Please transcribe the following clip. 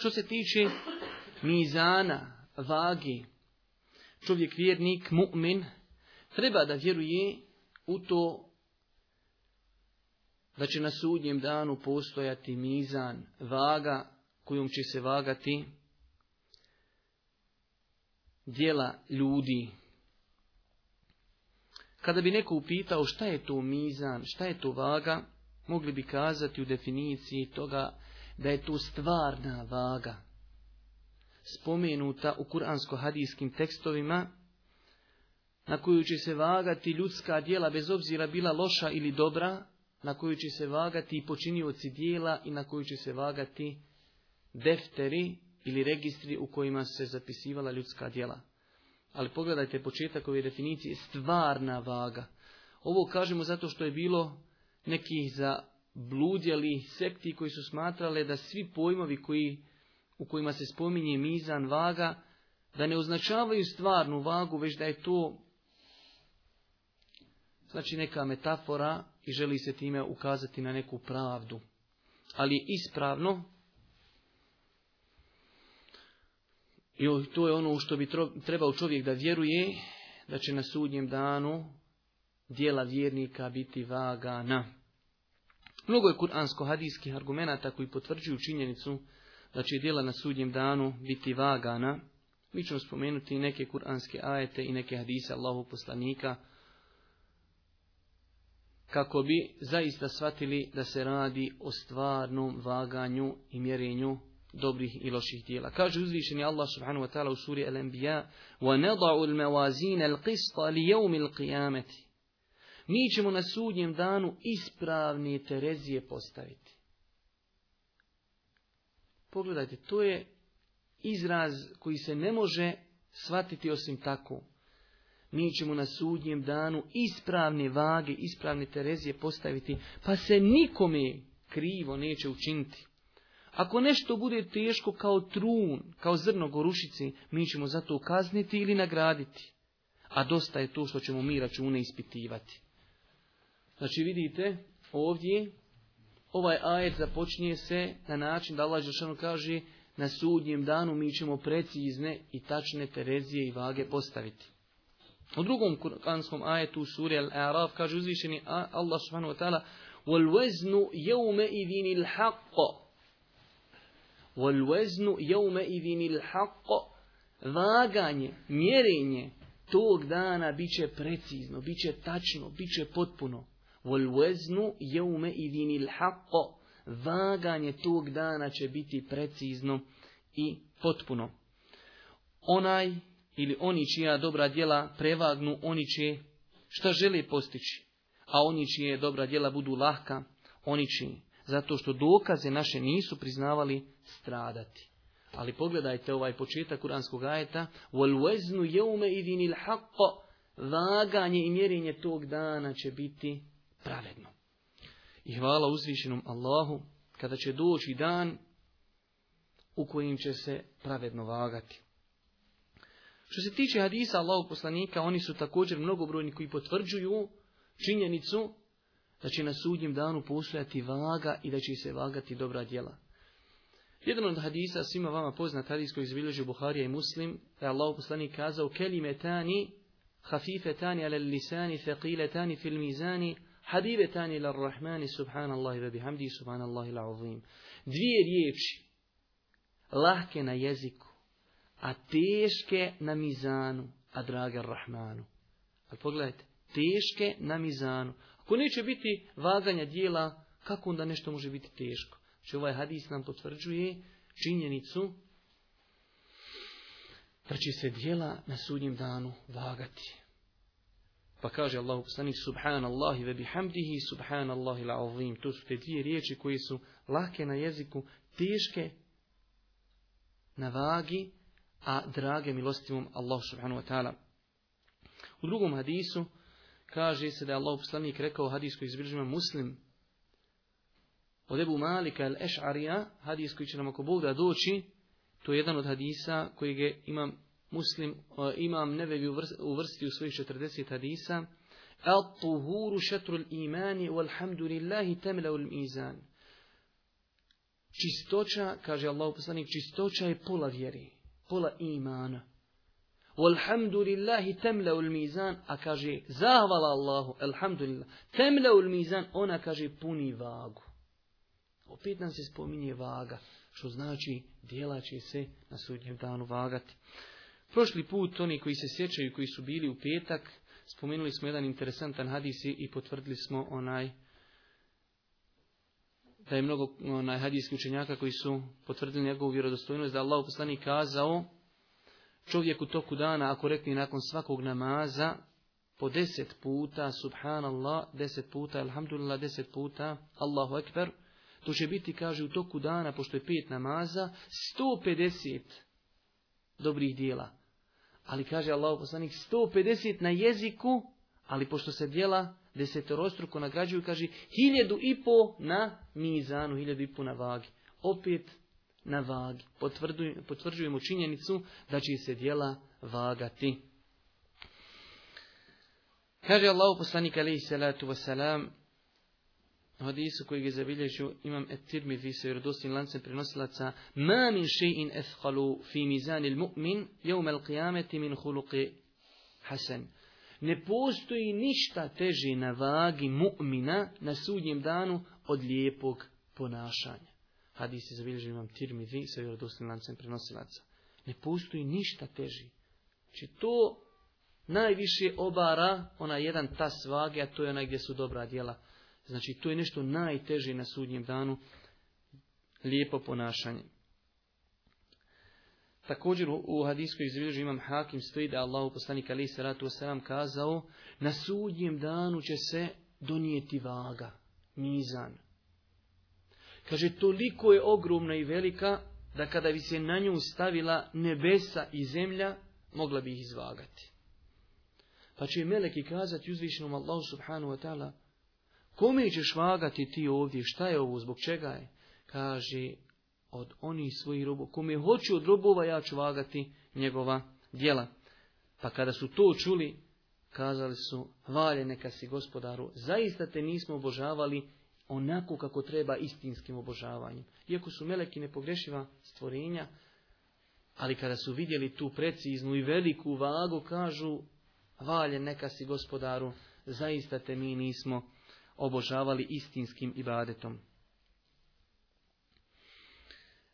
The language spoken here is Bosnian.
Što se tiče mizana, vagi, čovjek vjernik, mu'min, treba da vjeruje u to da će na sudnjem danu postojati mizan, vaga kojom će se vagati dijela ljudi. Kada bi neko upitao šta je to mizan, šta je to vaga, mogli bi kazati u definiciji toga da je tu stvarna vaga spomenuta u kuransko-hadijskim tekstovima, na koju će se vagati ljudska djela, bez obzira bila loša ili dobra, na koju će se vagati i počinioci dijela i na koju će se vagati defteri ili registri u kojima se zapisivala ljudska djela. Ali pogledajte početak ove definicije, stvarna vaga. Ovo kažemo zato što je bilo nekih za bludjeli sekti koji su smatrale da svi pojmovi koji, u kojima se spominje mizan, vaga, da ne označavaju stvarnu vagu, već da je to znači neka metafora i želi se time ukazati na neku pravdu. Ali je ispravno i to je ono u što bi trebao čovjek da vjeruje, da će na sudnjem danu dijela vjernika biti vagana. Mnogo je kuransko-hadijskih argumenata koji potvrđuju činjenicu da će djela na sudnjem danu biti vagana. Mi ćemo spomenuti neke kuranske ajete i neke hadise Allahog poslanika kako bi zaista shvatili da se radi o stvarnom vaganju i mjerenju dobrih i loših djela. Kaže uzvišeni Allah subhanahu wa ta'ala u suri Al-Anbiya: "Wa nad'u al-mawazin al mi ćemo na sudnjem danu ispravne Terezije postaviti. Pogledajte, to je izraz koji se ne može shvatiti osim tako. Mi ćemo na sudnjem danu ispravne vage, ispravne Terezije postaviti, pa se nikome krivo neće učiniti. Ako nešto bude teško kao trun, kao zrno gorušici, mi ćemo zato kazniti ili nagraditi. A dosta je to što ćemo mi račune ispitivati. Znači vidite ovdje ovaj ajet započinje se na način da Allah Žešanu kaže na sudnjem danu mi ćemo precizne i tačne terezije i vage postaviti. U drugom kuranskom ajetu suri Al-A'raf kaže uzvišeni Allah subhanahu wa ta'ala وَالْوَزْنُ يَوْمَ إِذِنِ الْحَقَّ وَالْوَزْنُ يَوْمَ الْحَقَّ Vaganje, mjerenje tog dana biće precizno, biće tačno, bit potpuno. وَالْوَزْنُ يَوْمَئِذٍ الْحَقَّ Vaganje tog dana će biti precizno i potpuno. Onaj ili oni čija dobra djela prevagnu, oni će šta žele postići, a oni čije dobra djela budu lahka, oni će, zato što dokaze naše nisu priznavali stradati. Ali pogledajte ovaj početak kuranskog ajeta, وَالْوَزْنُ i idinil الْحَقَّ Vaganje i mjerenje tog dana će biti pravedno. I hvala uzvišenom Allahu kada će doći dan u kojim će se pravedno vagati. Što se tiče hadisa Allahog poslanika, oni su također mnogobrojni koji potvrđuju činjenicu da će na sudnjem danu postojati vaga i da će se vagati dobra djela. Jedan od hadisa, svima vama poznat hadis koji Buharija i Muslim, da je Allah poslanik kazao, kelime tani, hafife tani, ale lisani, fil mizani, tani ila rahmani subhanallahi ve bihamdi subhanallahi azim. Dvije riječi, lahke na jeziku, a teške na mizanu, a draga rahmanu. Ali pogledajte, teške na mizanu. Ako neće biti vaganja dijela, kako onda nešto može biti teško? Znači ovaj hadis nam potvrđuje činjenicu da će se dijela na sudnjem danu vagati. Pa kaže Allahu poslanik subhanallahi ve bihamdihi subhanallahi azim. To su te dvije riječi koje su lake na jeziku, teške na vagi, a drage milostivom Allah subhanahu wa ta'ala. U drugom hadisu kaže se da je Allah poslanik rekao hadis koji muslim Odebu Ebu Malika el Eš'arija, hadis koji će nam ako Bog doći, to je jedan od hadisa koji je imam muslim e, imam nevevi vrsti u svojih 40 hadisa, Al-tuhuru šatrul imani, walhamdulillahi temeleul mizan. Čistoća, kaže Allah poslanik, čistoća je pola vjeri, pola imana. Walhamdulillahi ul mizan, a kaže, zahvala Allahu, alhamdulillah, ul mizan, ona kaže, puni vagu. Opet nam se spominje vaga, što znači, djela će se na sudnjem danu vagati. Prošli put, oni koji se sjećaju, koji su bili u petak, spomenuli smo jedan interesantan hadis i potvrdili smo onaj da je mnogo onaj hadijskih učenjaka koji su potvrdili njegovu vjerodostojnost, da Allah poslani kazao čovjek u toku dana, ako rekli nakon svakog namaza, po deset puta, subhanallah, deset puta, alhamdulillah, deset puta, Allahu ekber, to će biti, kaže, u toku dana, pošto je pet namaza, 150 dobrih dijela. Ali kaže Allah poslanik 150 na jeziku, ali pošto se djela desetorostruko nagrađuju, kaže hiljedu i po na mizanu, hiljedu i po na vagi. Opet na vagi. Potvrđujemo činjenicu da će se djela vagati. Kaže Allah poslanik alaihi salatu wasalam, hadisu koji je zabilježio imam et-Tirmidhi se vjerodostojnim lancem prenosilaca ma min šein athqalu fi mizan mumin yawm al-qiyamati min huluqi hasen. ne postoji ništa teži na vagi mu'mina na sudnjem danu od lijepog ponašanja. Hadis je zabilježu imam Tirmidhi sa vjerodostojnim lancem prenosilaca. Ne postoji ništa teži. Či znači, to najviše obara ona jedan tas vage, a to je ona gdje su dobra djela Znači, to je nešto najteže na sudnjem danu, lijepo ponašanje. Također u hadijskoj izvješću imam hakim stoji da Allah poslanik se ratu kazao na sudnjem danu će se donijeti vaga, mizan. Kaže, toliko je ogromna i velika da kada bi se na nju stavila nebesa i zemlja, mogla bi ih izvagati. Pa će meleki kazati uzvišenom Allahu subhanu wa ta'ala, Kome ćeš vagati ti ovdje? Šta je ovo? Zbog čega je? Kaže, od onih svojih robova. Kome hoću od robova, ja ću vagati njegova djela. Pa kada su to čuli, kazali su, valje neka si gospodaru, zaista te nismo obožavali onako kako treba istinskim obožavanjem. Iako su meleki nepogrešiva stvorenja, ali kada su vidjeli tu preciznu i veliku vagu, kažu, valje neka si gospodaru, zaista te mi nismo obožavali istinskim ibadetom.